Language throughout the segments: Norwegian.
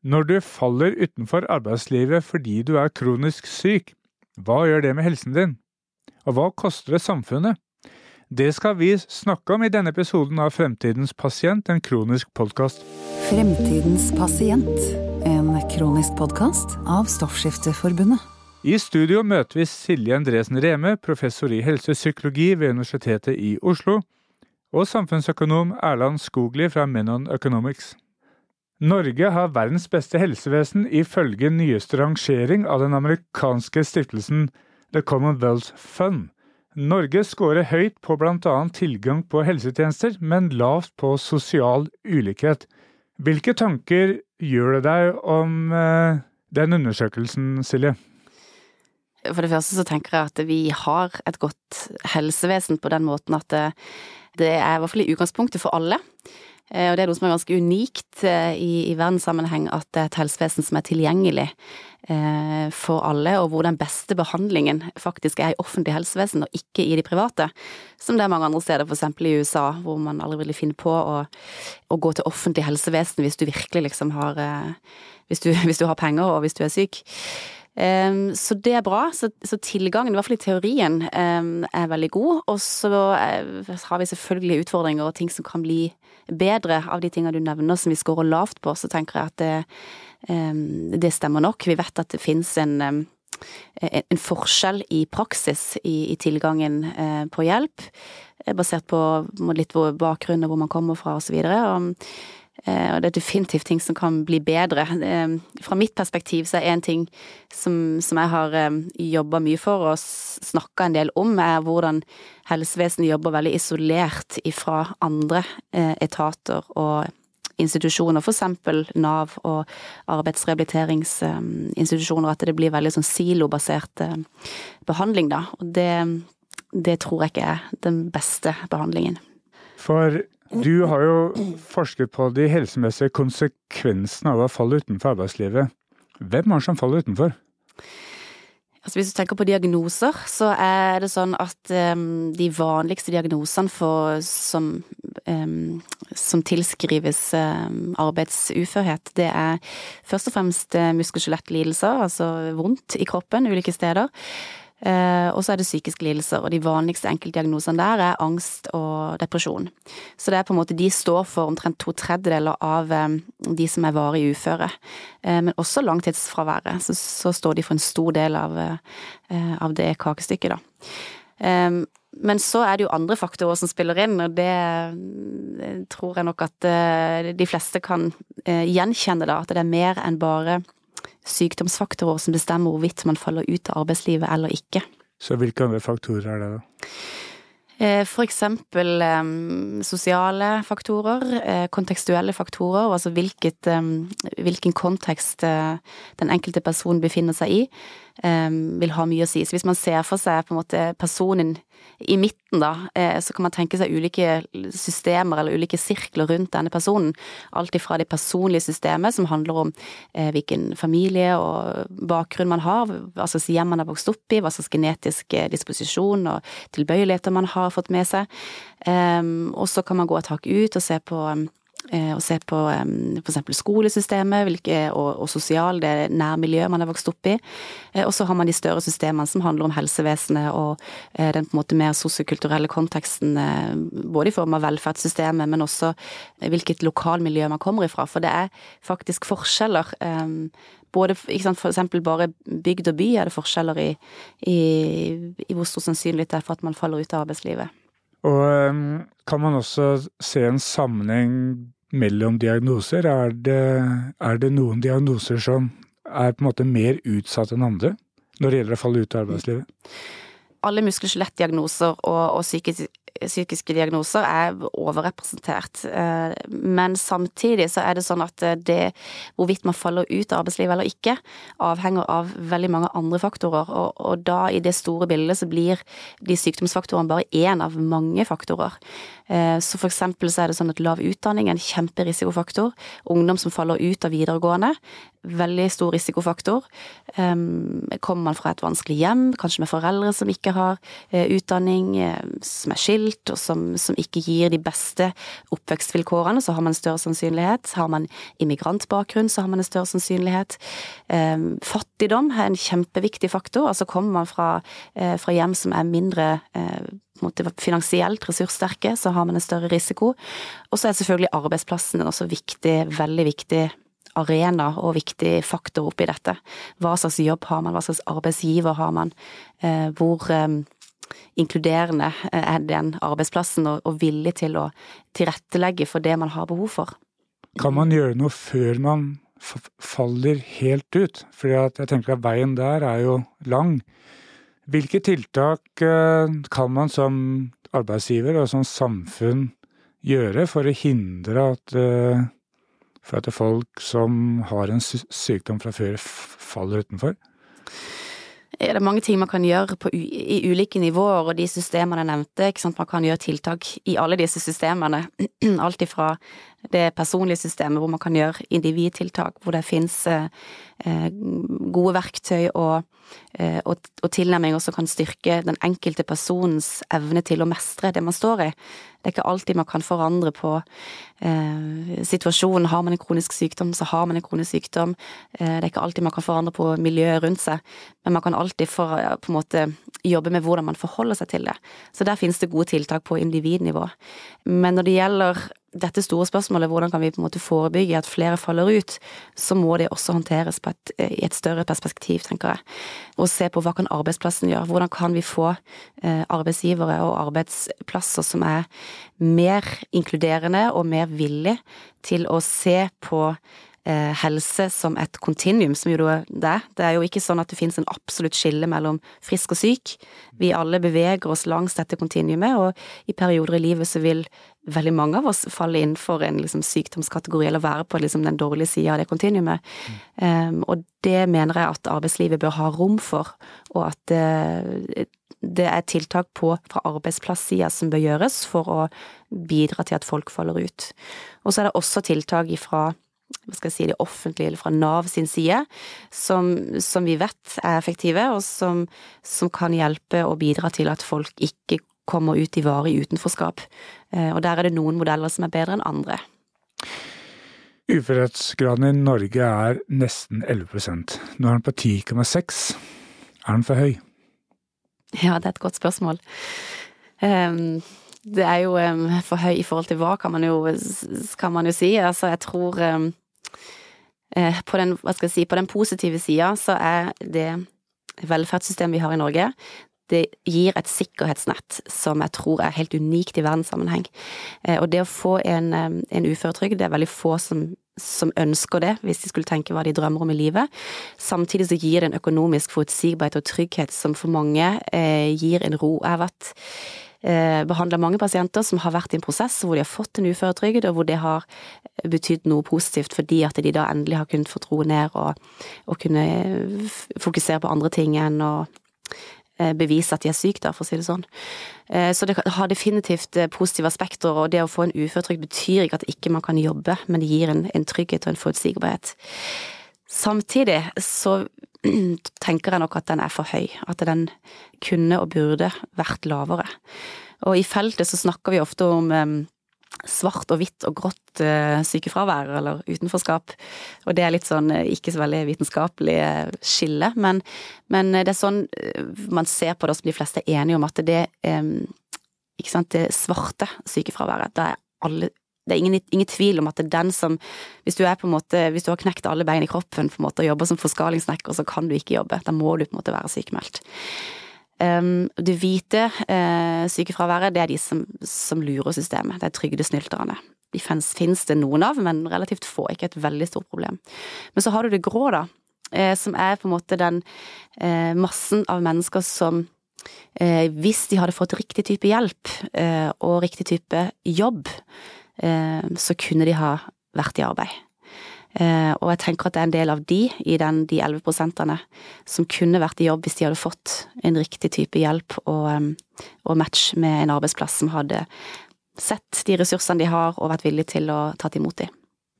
Når du faller utenfor arbeidslivet fordi du er kronisk syk, hva gjør det med helsen din? Og hva koster det samfunnet? Det skal vi snakke om i denne episoden av Fremtidens pasient, en kronisk podkast. Fremtidens pasient, en kronisk podkast av Stoffskifteforbundet. I studio møter vi Silje Endresen Reme, professor i helsepsykologi ved Universitetet i Oslo, og samfunnsøkonom Erland Skogli fra Menon Economics. Norge har verdens beste helsevesen ifølge nyeste rangering av den amerikanske stiftelsen The Commonwealth Fund. Norge scorer høyt på bl.a. tilgang på helsetjenester, men lavt på sosial ulikhet. Hvilke tanker gjør det deg om eh, den undersøkelsen, Silje? For det første så tenker jeg at vi har et godt helsevesen på den måten at det, det er i hvert fall i utgangspunktet for alle. Eh, og det er noe som er ganske unikt eh, i, i verdenssammenheng, at det er et helsevesen som er tilgjengelig eh, for alle, og hvor den beste behandlingen faktisk er i offentlig helsevesen og ikke i de private. Som det er mange andre steder, eksempel i USA, hvor man aldri ville finne på å, å gå til offentlig helsevesen hvis du virkelig liksom har hvis du, hvis du har penger og hvis du er syk. Så det er bra. Så, så, tilgangen, i hvert fall i teorien, er veldig god. Og så uh, har vi selvfølgelig utfordringer og ting som kan bli bedre av de tingene du nevner som vi scorer lavt på, så tenker jeg at det, det stemmer nok. Vi vet at det finnes en, um, en forskjell i praksis i, i tilgangen uh, på hjelp, eh, basert på litt hvor bakgrunn og hvor man kommer fra osv. Og, uh, og det er definitivt ting som kan bli bedre. Fra mitt perspektiv så er en ting som, som jeg har jobba mye for og snakka en del om, er hvordan helsevesenet jobber veldig isolert ifra andre eh, etater og institusjoner, eksempel Nav og arbeidsrehabiliteringsinstitusjoner, at det blir veldig sånn silobasert eh, behandling, da. Og det, det tror jeg ikke er den beste behandlingen. For du har jo forsket på de helsemessige konsekvensene av å falle utenfor arbeidslivet. Hvem er det som faller utenfor? Altså Hvis du tenker på diagnoser, så er det sånn at um, de vanligste diagnosene for, som, um, som tilskrives um, arbeidsuførhet, det er først og fremst uh, muskel- og skjelettlidelser, altså vondt i kroppen ulike steder. Eh, og så er det psykiske lidelser, og de vanligste enkeltdiagnosene der er angst og depresjon. Så det er på en måte de står for omtrent to tredjedeler av eh, de som er varig uføre. Eh, men også langtidsfraværet, så, så, står de for en stor del av, av det kakestykket, da. Men så er det jo andre faktorer som spiller inn, og det tror jeg nok at de fleste kan gjenkjenne, da. At det er mer enn bare sykdomsfaktorer som bestemmer hvorvidt man faller ut av arbeidslivet eller ikke. Så hvilke andre faktorer er det, da? Eh, for eksempel um, sosiale faktorer, eh, kontekstuelle faktorer, altså hvilket, hvilken kontekst den enkelte personen befinner seg i, vil ha mye å si. Så hvis man ser for seg på en måte personen i midten, da, eh, så kan man tenke seg ulike systemer eller ulike sirkler rundt denne personen. Alt ifra det personlige systemet, som handler om eh, hvilken familie og bakgrunn man har, hva slags hjem man har vokst opp i, hva slags genetisk eh, disposisjon og tilbøyeligheter man har fått med seg. Og så kan man gå et hakk ut og se på og eh, se på f.eks. skolesystemet hvilke, og, og sosial, det nærmiljøet man har vokst opp i. Eh, og så har man de større systemene som handler om helsevesenet og eh, den på en måte mer sosiokulturelle konteksten, både i form av velferdssystemet, men også hvilket lokalmiljø man kommer ifra. For det er faktisk forskjeller. Både sant, for eksempel bare bygd og by er det forskjeller i, i, i hvor stor sannsynlighet det er for at man faller ut av arbeidslivet. Og kan man også se en sammenheng mellom diagnoser? Er det, er det, noen diagnoser som er på en måte mer utsatt enn andre når det gjelder å falle ut av arbeidslivet? Alle muskel- og skjelettdiagnoser og, og psykisk, psykiske diagnoser er overrepresentert. Eh, men samtidig så er det sånn at eh, det, hvorvidt man faller ut av arbeidslivet eller ikke, avhenger av veldig mange andre faktorer. Og, og da i det store bildet så blir de sykdomsfaktorene bare én av mange faktorer. Eh, så for eksempel så er det sånn at lav utdanning er en kjemperisikofaktor. Ungdom som faller ut av videregående, veldig stor risikofaktor. Kommer man fra et vanskelig hjem, kanskje med foreldre som ikke har utdanning, som er skilt fraskilt, og som, som, ikke gir de beste oppvekstvilkårene, så har man større sannsynlighet. Har man immigrantbakgrunn, så har man en større sannsynlighet. Eh, fattigdom er en kjempeviktig faktor. Altså kommer man fra, eh, fra hjem som er mindre eh, finansielt ressurssterke, så har man en større risiko. Og så er selvfølgelig arbeidsplassen en også viktig, veldig viktig arena og viktig faktor oppi dette. Hva slags jobb har man, hva slags arbeidsgiver har man, eh, hvor eh, inkluderende er den arbeidsplassen og, og villig til å tilrettelegge for det man har behov for. Kan man gjøre noe før man faller helt ut? For jeg tenker at veien der er jo lang. Hvilke tiltak eh, kan man som arbeidsgiver og som samfunn gjøre for å hindre at, eh, for at folk som har en sykdom fra før, faller utenfor? Er det mange ting man kan gjøre på, i ulike nivåer, og de systemene jeg nevnte. Ikke sant? Man kan gjøre tiltak i alle disse systemene. Alt ifra det personlige systemet, hvor man kan gjøre individtiltak, hvor det finnes eh, eh, gode verktøy og, eh, og, og tilnærminger som kan styrke den enkelte personens evne til å mestre det man står i. Det er ikke alltid man kan forandre på eh, situasjonen. Har man en kronisk sykdom, så har man en kronisk sykdom. Eh, det er ikke alltid man kan forandre på miljøet rundt seg, men man kan alltid for, på en måte jobbe med hvordan man forholder seg til det. Så der finnes det gode tiltak på individnivå. Men når det gjelder dette store spørsmålet, hvordan kan vi på en måte forebygge at flere faller ut, så må det også håndteres et, i et større perspektiv, tenker jeg. Og se på hva kan arbeidsplassen gjøre, hvordan kan vi få eh, arbeidsgivere og arbeidsplasser som er mer inkluderende og mer villig til å se på eh, helse som et kontinuum, som jo det er. Det er jo ikke sånn at det finnes en absolutt skille mellom frisk og syk. Vi alle beveger oss langs dette kontinuumet, og i perioder i livet så vil veldig mange av oss falle innenfor en liksom, sykdomskategori, eller være på liksom, den dårlige sida av det kontinuumet. Mm. Um, og det mener jeg at arbeidslivet bør ha rom for, og at det, det er tiltak på fra arbeidsplasssida som bør gjøres for å bidra til at folk faller ut. Og så er det også tiltak ifra hva skal jeg si, det offentlige eller fra Nav sin side, som, som vi vet er effektive, og som, som, kan hjelpe og bidra til at folk ikke kommer ut i varig utenforskap. Eh, og der er det noen modeller som er bedre enn andre. Uførhetsgraden i Norge er nesten 11% Nå er den på 10,6. Er den for høy? Ja, det er et godt spørsmål. Um, det er jo um, for høy i forhold til hva, kan man jo, kan man jo si. Altså, jeg tror um, på, den, hva skal jeg si, på den positive sida så er det velferdssystemet vi har i Norge, det gir et sikkerhetsnett som jeg tror er helt unikt i verdenssammenheng. Eh, og det å få en, en uføretrygd, det er veldig få som, som, ønsker det, hvis de skulle tenke hva de drømmer om i livet. Samtidig så gir det en økonomisk forutsigbarhet og trygghet som for mange eh, gir en ro. Jeg har vært eh, behandla mange pasienter som har vært i en prosess hvor de har fått en uføretrygd, og hvor det har betydd noe positivt fordi at de da endelig har kunnet få tro ned og, og kunne fokusere på andre ting enn å Eh, bevise at de er syke, da, for å si det sånn. Eh, så det har definitivt eh, positive aspekter, og det å få en uføretrygd betyr ikke at ikke man kan jobbe, men det gir en, en trygghet og en forutsigbarhet. Samtidig så tenker jeg nok at den er for høy, at den kunne og burde vært lavere. Og i feltet så snakker vi ofte om svart og hvitt og grått uh, sykefravær, eller utenforskap. Og det er litt sånn uh, ikke så veldig vitenskapelig uh, skille, men, men, det er sånn man ser på det som de fleste er enige om, at det, det svarte sykefraværet, da er alle det er ingen, ingen, tvil om at det er den som Hvis du er på en måte, hvis du har knekt alle bein i kroppen på en måte og jobber som forskalingssnekker, så kan du ikke jobbe. Da må du på en måte være sykemeldt. Um, det hvite uh, sykefraværet, det er de som, som lurer systemet. Det er trygdesnylterne. De finnes det noen av, men relativt få. Ikke et veldig stort problem. Men så har du det grå, da. Uh, som er på en måte den uh, massen av mennesker som hvis de hadde fått riktig type hjelp og riktig type jobb, så kunne de ha vært i arbeid. Eh, og jeg tenker at det er en del av de, i den, de 11 prosentene, som kunne vært i jobb hvis de hadde fått en riktig type hjelp og, og match med en arbeidsplass som hadde sett de ressursene de har og vært villig til å ta imot de.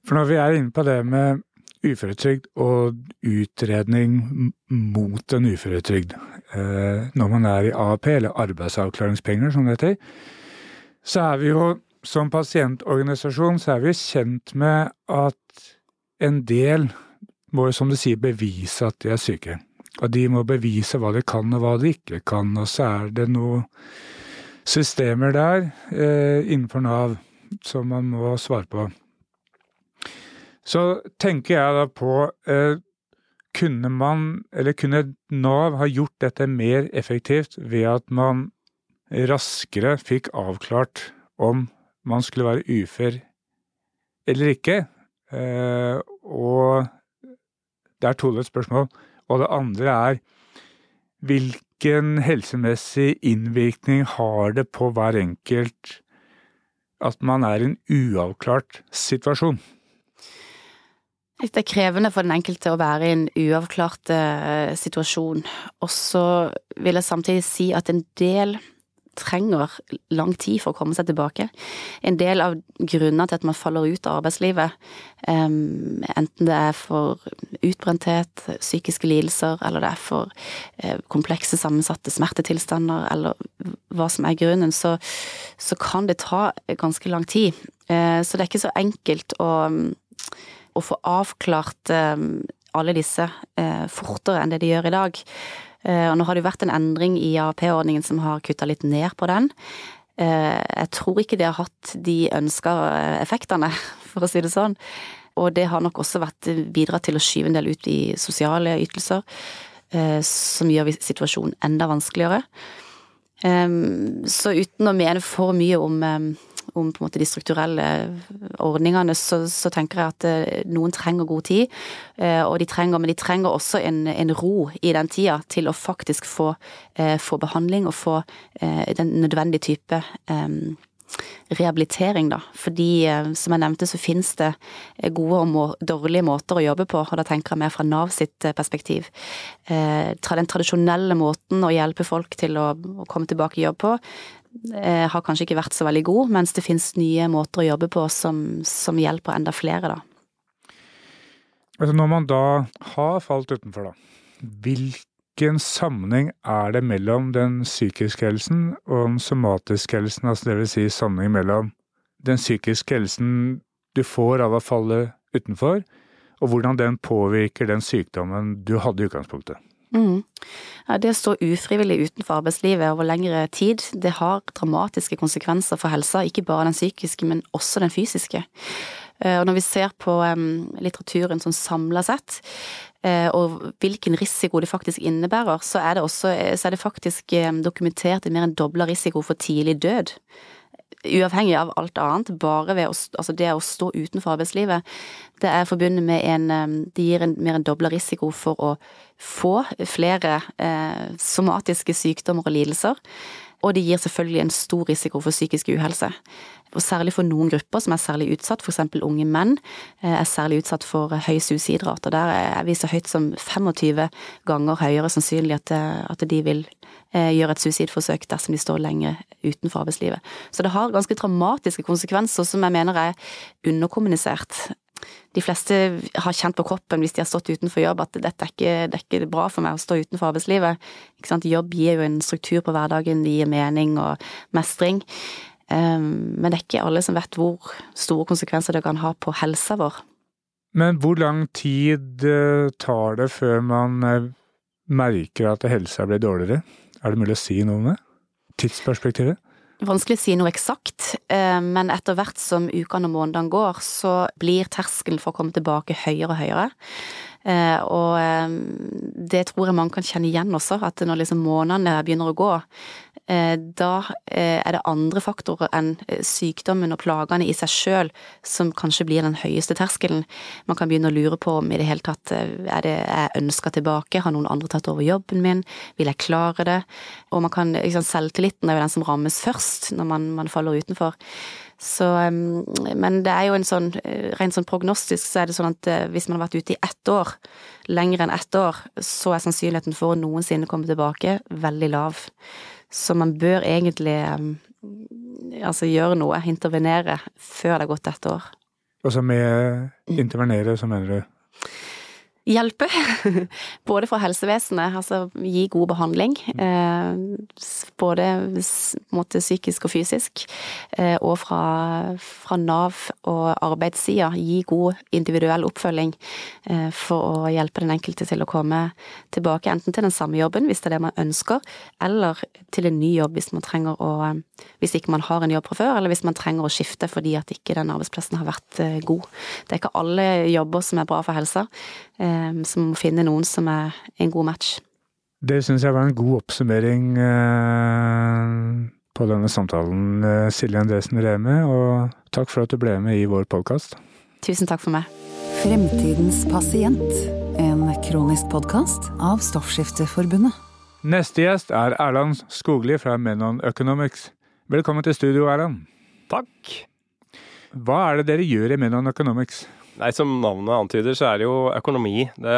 For når vi er inne på det med uføretrygd og utredning mot en uføretrygd, eh, når man er i AAP, eller arbeidsavklaringspenger som det heter, så er vi jo som pasientorganisasjon så er vi kjent med at en del må som du sier, bevise at de er syke. Og de må bevise hva de kan og hva de ikke kan. Og så er det noen systemer der eh, innenfor Nav som man må svare på. Så tenker jeg da på eh, Kunne man, eller kunne Nav ha gjort dette mer effektivt ved at man raskere fikk avklart om man skulle være ufør eller ikke? Eh, og det er todelt spørsmål. Og det andre er hvilken helsemessig innvirkning har det på hver enkelt at man er i en uavklart situasjon? Det er krevende for den enkelte å være i en uavklart uh, situasjon. Og så vil jeg samtidig si at en del trenger lang tid for å komme seg tilbake. En del av grunnene til at man faller ut av arbeidslivet, um, enten det er for utbrenthet, psykiske lidelser, eller det er for uh, komplekse, sammensatte smertetilstander, eller hva som er grunnen, så, så kan det ta ganske lang tid. Uh, så det er ikke så enkelt å, å få avklart um, alle disse uh, fortere enn det de gjør i dag. Eh, og nå har det jo vært en endring i AAP-ordningen som har kutta litt ned på den. Eh, jeg tror ikke det har hatt de ønska eh, effektene, for å si det sånn. Og det har nok også vært bidratt til å skyve en del ut i sosiale ytelser, som gjør situasjonen enda vanskeligere. Så uten å mene for mye om om på en måte de strukturelle ordningene, så, så, tenker jeg at eh, noen trenger god tid. Eh, og de trenger, men de trenger også en, en ro i den tida til å faktisk få, eh, få behandling og få den nødvendige type rehabilitering, da. Fordi, som jeg nevnte, så finnes det gode og må, dårlige måter å jobbe på, og da tenker jeg mer fra Nav sitt perspektiv. Den tradisjonelle måten å hjelpe folk til å, å komme tilbake i jobb på, Eh, har kanskje ikke vært så veldig god, mens det finnes nye måter å jobbe på som, som hjelper enda flere, da. Altså når man da har falt utenfor, da, hvilken sammenheng er det mellom den psykiske helsen og den somatiske helsen, altså det vil si sammenheng mellom den psykiske helsen du får av å falle utenfor, og hvordan den påvirker den sykdommen du hadde i utgangspunktet? Mm. Det å stå ufrivillig utenfor arbeidslivet over lengre tid, det har dramatiske konsekvenser for helsa, ikke bare den psykiske, men også den fysiske. Eh, og når vi ser på litteraturen sånn samla sett, eh, og hvilken risiko det faktisk innebærer, så er det, også, så er det faktisk dokumentert en mer enn dobla risiko for tidlig død uavhengig av alt annet, bare ved å, altså det å stå utenfor arbeidslivet, det er forbundet med en Det gir en, mer en dobla risiko for å få flere eh, somatiske sykdommer og lidelser. Og det gir selvfølgelig en stor risiko for psykisk uhelse. Og særlig for noen grupper som er særlig utsatt, f.eks. unge menn, eh, er særlig utsatt for høy suicidrate. Der er vi så høyt som 25 ganger høyere sannsynlig at, eh, at de vil gjøre et suicidforsøk dersom de står lenge utenfor arbeidslivet. Så det har ganske dramatiske konsekvenser som jeg mener er underkommunisert. De fleste har kjent på kroppen hvis de har stått utenfor jobb at dette er ikke, det er ikke bra for meg å stå utenfor arbeidslivet. Jobb gir jo en struktur på hverdagen, det gir mening og mestring. Ehm, men det er ikke alle som vet hvor store konsekvenser det kan ha på helsa vår. Men hvor lang tid eh, tar det før man eh, merker at helsa blir dårligere? Er det mulig å si noe om det? Tidsperspektivet? Vanskelig å si noe eksakt, eh, men etter hvert som ukene og månedene går, så blir terskelen for å komme tilbake høyere og høyere. Eh, og eh, det tror jeg mange kan kjenne igjen også, at når liksom månedene begynner å gå, da eh, er det andre faktorer enn eh, sykdommen og plagene i seg sjøl som kanskje blir den høyeste terskelen. Man kan begynne å lure på om i det hele tatt er det jeg ønska tilbake, har noen andre tatt over jobben min, vil jeg klare det? Og man kan, liksom, Selvtilliten er jo den som rammes først når man, man faller utenfor. Så, men det er jo en sånn, rent sånn prognostisk så er det sånn at hvis man har vært ute i ett år, lenger enn ett år, så er sannsynligheten for å noensinne komme tilbake veldig lav. Så man bør egentlig altså gjøre noe, intervenere, før det har gått ett år. Altså med intervenere, så mener du? Hjelpe. Både fra helsevesenet, altså gi god behandling. Både måte, psykisk og fysisk. Og fra, fra Nav og arbeidssida gi god individuell oppfølging for å hjelpe den enkelte til å komme tilbake enten til den samme jobben, hvis det er det man ønsker, eller til en ny jobb hvis man trenger å Hvis ikke man har en jobb fra før, eller hvis man trenger å skifte fordi at ikke den arbeidsplassen har vært god. Det er ikke alle jobber som er bra for helsa. Ehm, så må finne noen som er en god match. Det syns jeg var en god oppsummering eh, på denne samtalen, eh, Silje Andresen Reme, og takk for at du ble med i vår podkast. Tusen takk for meg. Fremtidens pasient, en kronisk podkast av Stoffskifteforbundet. Neste gjest er Erland Skogli fra Menon Economics. Velkommen til studio, Erland. Takk. Hva er det dere gjør i Menon Economics? Nei, Som navnet antyder, så er det jo økonomi det,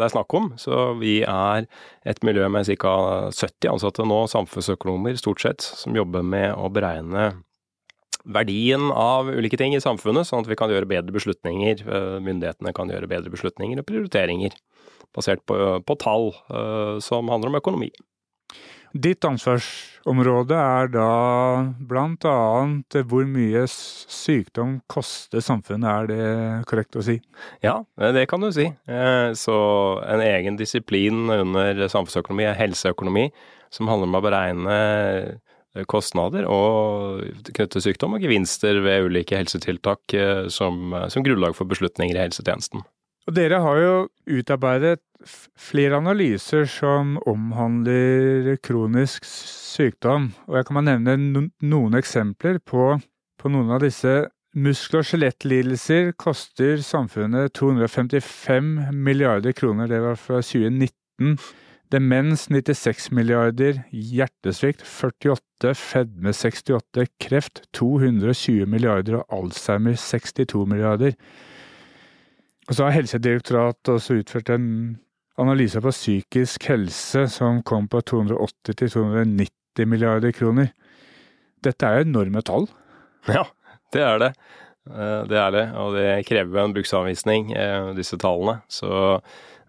det er snakk om. Så vi er et miljø med ca. 70 ansatte nå, samfunnsøkonomer stort sett, som jobber med å beregne verdien av ulike ting i samfunnet, sånn at vi kan gjøre bedre beslutninger. Eh, myndighetene kan gjøre bedre beslutninger og prioriteringer basert på, på tall uh, som handler om økonomi. Ditt ansvarsområde er da annet hvor mye sykdom koster samfunnet, er det korrekt å si? Ja, det kan du si. Eh, så en egen disiplin under samfunnsøkonomi er helseøkonomi, som handler om å beregne kostnader og knytte sykdom og gevinster ved ulike helsetiltak eh, som, som grunnlag for beslutninger i helsetjenesten. Og dere har jo utarbeidet flere analyser som omhandler kronisk sykdom, og jeg kan bare nevne noen eksempler på, på noen av disse. Muskel- og skjelettlidelser koster samfunnet 255 milliarder kroner, det var fra 2019. Demens 96 milliarder, hjertesvikt 48, fedme 68, kreft 220 milliarder og Alzheimer 62 milliarder. Og så har Helsedirektoratet også utført en analyse på psykisk helse som kom på 280-290 milliarder kroner. Dette er jo enorme tall? Ja, det er det. Eh, det er det, og det krever en bruksanvisning, eh, disse tallene. Så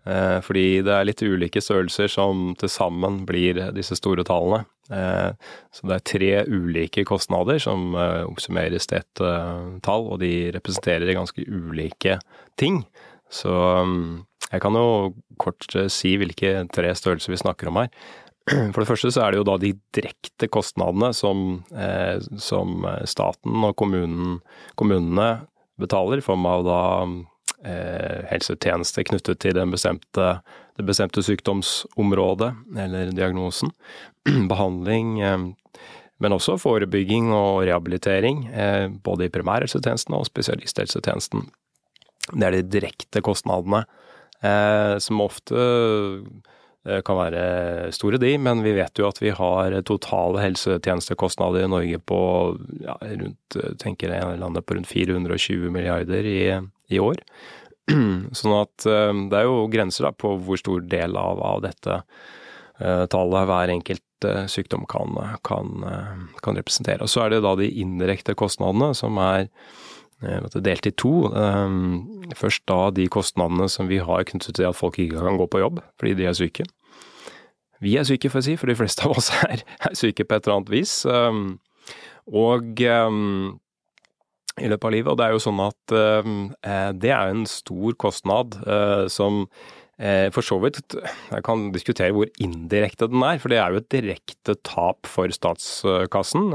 eh, fordi det er litt ulike størrelser som til sammen blir disse store tallene. Så det er tre ulike kostnader som oppsummeres til ett tall, og de representerer ganske ulike ting. Så mm, jeg kan jo kort eh, si hvilke tre størrelser vi snakker om her. For det første så er det jo da de direkte kostnadene som, eh, som staten og kommunen, kommunene betaler, i form av da eh, helsetjenester knyttet til bestemte, det bestemte sykdomsområdet eller diagnosen. Behandling, eh, men også forebygging og rehabilitering, eh, både i primærhelsetjenesten og spesialisthelsetjenesten. Det er de direkte kostnadene, eh, som ofte eh, kan være store, de, men vi vet jo at vi har totale helsetjenestekostnader i Norge på ja, rundt, tenker jeg landet på rundt 420 milliarder i, i år. Sånn at eh, det er jo grenser da, på hvor stor del av, av dette eh, tallet hver enkelt eh, sykdom kan, kan, eh, kan, representere. Og så er det da de indirekte kostnadene som er Eh, delt i to. Ehm, først da de kostnadene som vi har knyttet til at folk ikke kan gå på jobb fordi de er syke. Vi er syke, får jeg si, for de fleste av oss er, er syke på et eller annet vis. Ehm, og ehm, i løpet av livet. Og det er jo sånn at eh, det er en stor kostnad eh, som for så vidt Jeg kan diskutere hvor indirekte den er, for det er jo et direkte tap for statskassen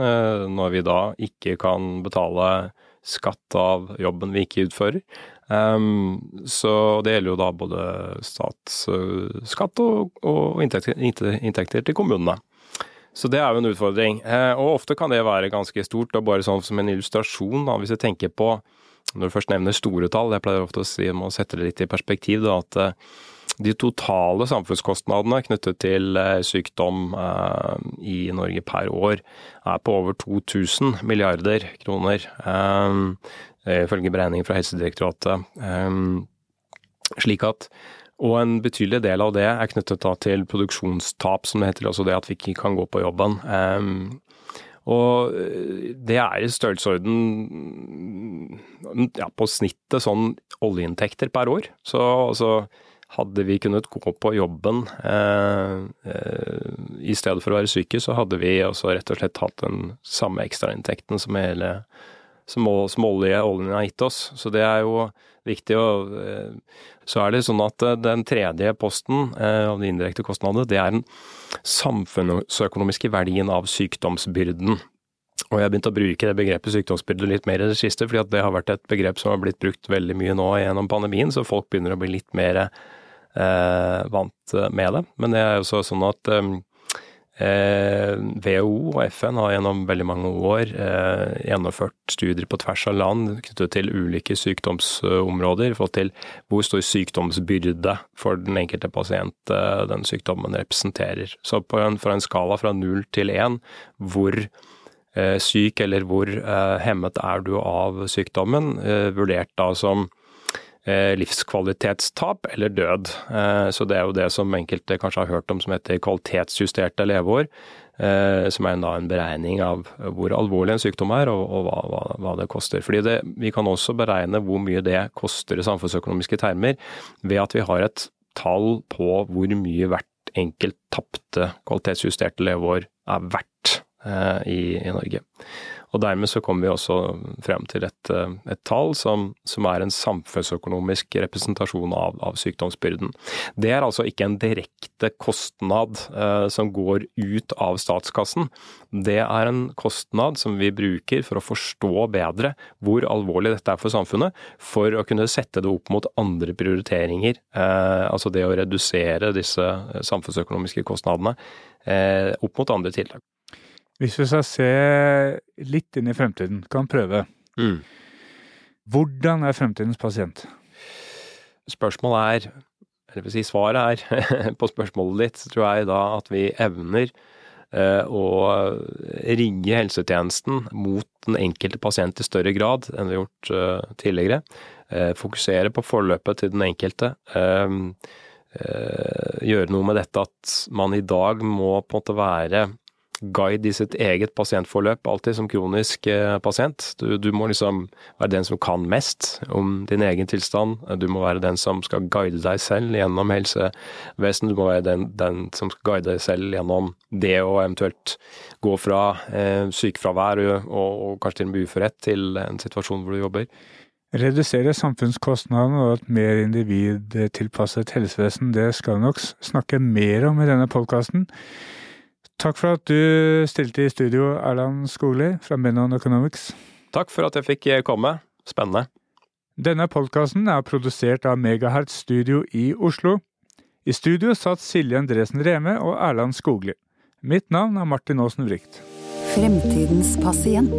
når vi da ikke kan betale skatt av jobben vi ikke utfører. Um, så det gjelder jo da både statsskatt og, og inntekter, inntekter, til kommunene. Så det er jo en utfordring. Uh, og ofte kan det være ganske stort, og bare sånn som en illustrasjon, da, hvis jeg tenker på Når du først nevner store tall, jeg pleier ofte å si, må sette det litt i perspektiv, da, at uh, de totale samfunnskostnadene knyttet til eh, sykdom eh, i Norge per år er på over 2000 milliarder kroner, eh, ifølge beregninger fra Helsedirektoratet. Slik at og en betydelig del av det er knyttet til produksjonstap, som det heter. Altså det at vi ikke kan gå på jobben. og det er i størrelsesorden ja, på snittet sånn oljeinntekter per år. Så altså hadde vi kunnet gå på jobben eh, eh, i stedet for å være syke, så hadde vi også rett og slett hatt den samme ekstrainntekten som hele som, som olje, oljen har gitt oss. Så det er jo viktig å eh, Så er det sånn at eh, den tredje posten eh, av de indirekte kostnadene, det er den samfunnsøkonomiske verdien av sykdomsbyrden. Og jeg har begynt å bruke det begrepet sykdomsbyrde litt mer i det siste, fordi det har vært et begrep som har blitt brukt veldig mye nå gjennom pandemien, så folk begynner å bli litt mer eh, vant med det. Men det er jo sånn at eh, WHO og FN har gjennom veldig mange år eh, gjennomført studier på tvers av land knyttet til ulike sykdomsområder, fått til hvor stor sykdomsbyrde for den enkelte pasient eh, den sykdommen representerer. Så en, fra en skala fra null til én, hvor Eh, syk, eller hvor eh, hemmet er du av sykdommen, eh, vurdert da som livskvalitetstap eller død. Så det er jo det som enkelte kanskje har hørt om som heter kvalitetsjusterte leveår. Som er en beregning av hvor alvorlig en sykdom er og, hva, hva, det koster. Fordi det, Vi kan også beregne hvor mye det koster i samfunnsøkonomiske termer ved at vi har et tall på hvor mye hvert enkelt tapte kvalitetsjusterte leveår er verdt. Eh, i, i, Norge. Og Dermed så kommer vi også frem til et, eh, et tall som, som, er en samfunnsøkonomisk representasjon av, av, sykdomsbyrden. Det er altså ikke en direkte kostnad eh, som går ut av statskassen. Det er en kostnad som vi bruker for å forstå bedre hvor alvorlig dette er for samfunnet, for å kunne sette det opp mot andre prioriteringer. Eh, altså det å redusere disse samfunnsøkonomiske kostnadene eh, opp mot andre tiltak. Hvis vi skal se litt inn i fremtiden, kan prøve. Mm. Hvordan er fremtidens pasient? Spørsmålet er, eller vil si svaret er, på spørsmålet ditt, tror jeg da at vi evner eh, å rigge helsetjenesten mot den enkelte pasient i større grad enn vi har gjort eh, tidligere. Eh, fokusere på forløpet til den enkelte. Gjøre noe med dette at man i dag må på en måte være guide i sitt eget pasientforløp, alltid som kronisk eh, pasient. Du, du, må liksom være den som kan mest om din egen tilstand. Du må være den som skal guide deg selv gjennom helsevesenet. Du må være den, den, som skal guide deg selv gjennom det å eventuelt gå fra eh, sykefravær og, og, kanskje til og med uførhet til en situasjon hvor du jobber. Redusere samfunnskostnadene og et mer individtilpasset helsevesen, det skal vi nok snakke mer om i denne podkasten. Takk for at du stilte i studio, Erland Skogli fra Menon Economics. Takk for at jeg fikk eh, komme. Spennende. Denne podkasten er produsert av Megahertz Studio i Oslo. I studio satt Silje Andresen Reme og Erland Skogli. Mitt navn er Martin Aasen Wright. Fremtidens pasient,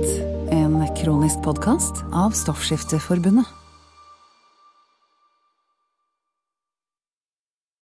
en kronisk podkast av Stoffskifteforbundet.